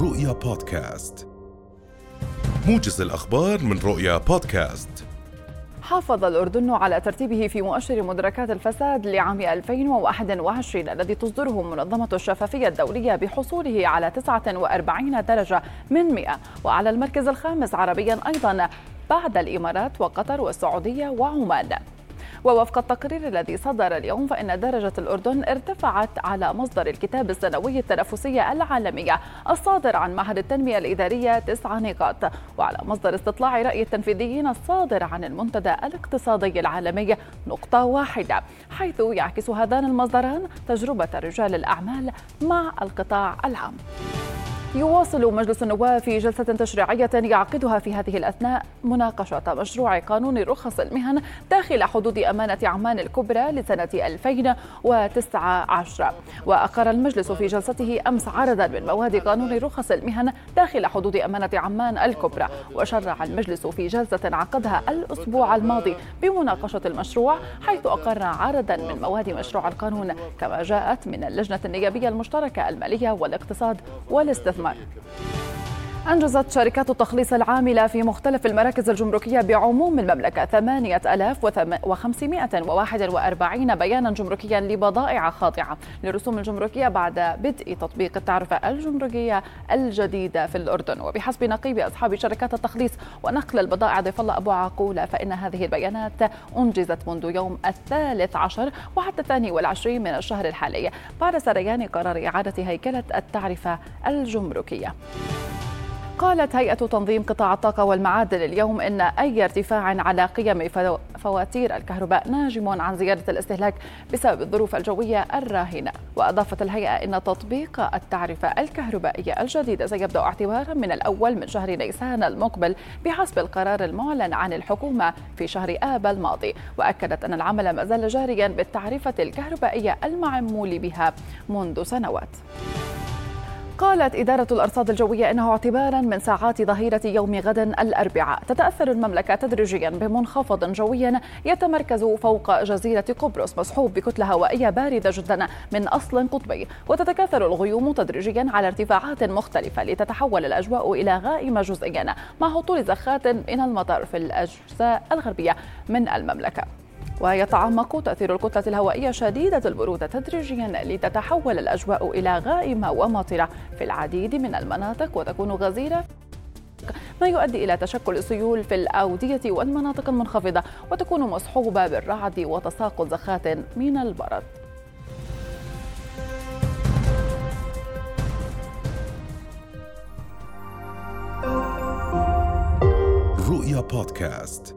رؤيا بودكاست. موجز الأخبار من رؤيا بودكاست. حافظ الأردن على ترتيبه في مؤشر مدركات الفساد لعام 2021 الذي تصدره منظمة الشفافية الدولية بحصوله على 49 درجة من 100 وعلى المركز الخامس عربيا أيضا بعد الإمارات وقطر والسعودية وعمان. ووفق التقرير الذي صدر اليوم فإن درجة الأردن ارتفعت على مصدر الكتاب السنوي التنافسية العالمية الصادر عن معهد التنمية الإدارية تسع نقاط. وعلى مصدر استطلاع رأي التنفيذيين الصادر عن المنتدى الاقتصادي العالمي نقطة واحدة حيث يعكس هذان المصدران تجربة رجال الأعمال مع القطاع العام. يواصل مجلس النواب في جلسة تشريعية يعقدها في هذه الأثناء مناقشة مشروع قانون رخص المهن داخل حدود أمانة عمان الكبرى لسنة 2019 وأقر المجلس في جلسته أمس عرضا من مواد قانون رخص المهن داخل حدود أمانة عمان الكبرى. وشرع المجلس في جلسة عقدها الأسبوع الماضي بمناقشة المشروع حيث أقر عرضا من مواد مشروع القانون كما جاءت من اللجنة النيابية المشتركة المالية والاقتصاد والاستثمار. 是吧 أنجزت شركات التخليص العاملة في مختلف المراكز الجمركية بعموم المملكة 8541 بيانا جمركيا لبضائع خاضعة للرسوم الجمركية بعد بدء تطبيق التعرفة الجمركية الجديدة في الأردن. وبحسب نقيب أصحاب شركات التخليص ونقل البضائع ضيف الله أبو عقولة فإن هذه البيانات أنجزت منذ يوم الثالث عشر وحتى الثاني والعشرين من الشهر الحالي. بعد سريان قرار إعادة هيكلة التعرفة الجمركية. قالت هيئة تنظيم قطاع الطاقة والمعادن اليوم إن أي ارتفاع على قيم فواتير الكهرباء ناجم عن زيادة الاستهلاك بسبب الظروف الجوية الراهنة. وأضافت الهيئة إن تطبيق التعرفة الكهربائية الجديدة سيبدأ اعتبارا من الأول من شهر نيسان المقبل بحسب القرار المعلن عن الحكومة في شهر آب الماضي. وأكدت أن العمل ما زال جاريا بالتعرفة الكهربائية المعمول بها منذ سنوات. قالت إدارة الأرصاد الجوية أنه اعتبارا من ساعات ظهيرة يوم غد الأربعاء. تتأثر المملكة تدريجيا بمنخفض جوي يتمركز فوق جزيرة قبرص مصحوب بكتلة هوائية باردة جدا من أصل قطبي. وتتكاثر الغيوم تدريجيا على ارتفاعات مختلفة لتتحول الأجواء إلى غائمة جزئيا مع هطول زخات من المطر في الأجزاء الغربية من المملكة. ويتعمق تأثير الكتلة الهوائية شديدة البرودة تدريجيا لتتحول الأجواء إلى غائمة ومطرة في العديد من المناطق وتكون غزيرة ما يؤدي إلى تشكل السيول في الأودية والمناطق المنخفضة وتكون مصحوبة بالرعد وتساقط زخات من البرد. رؤيا بودكاست.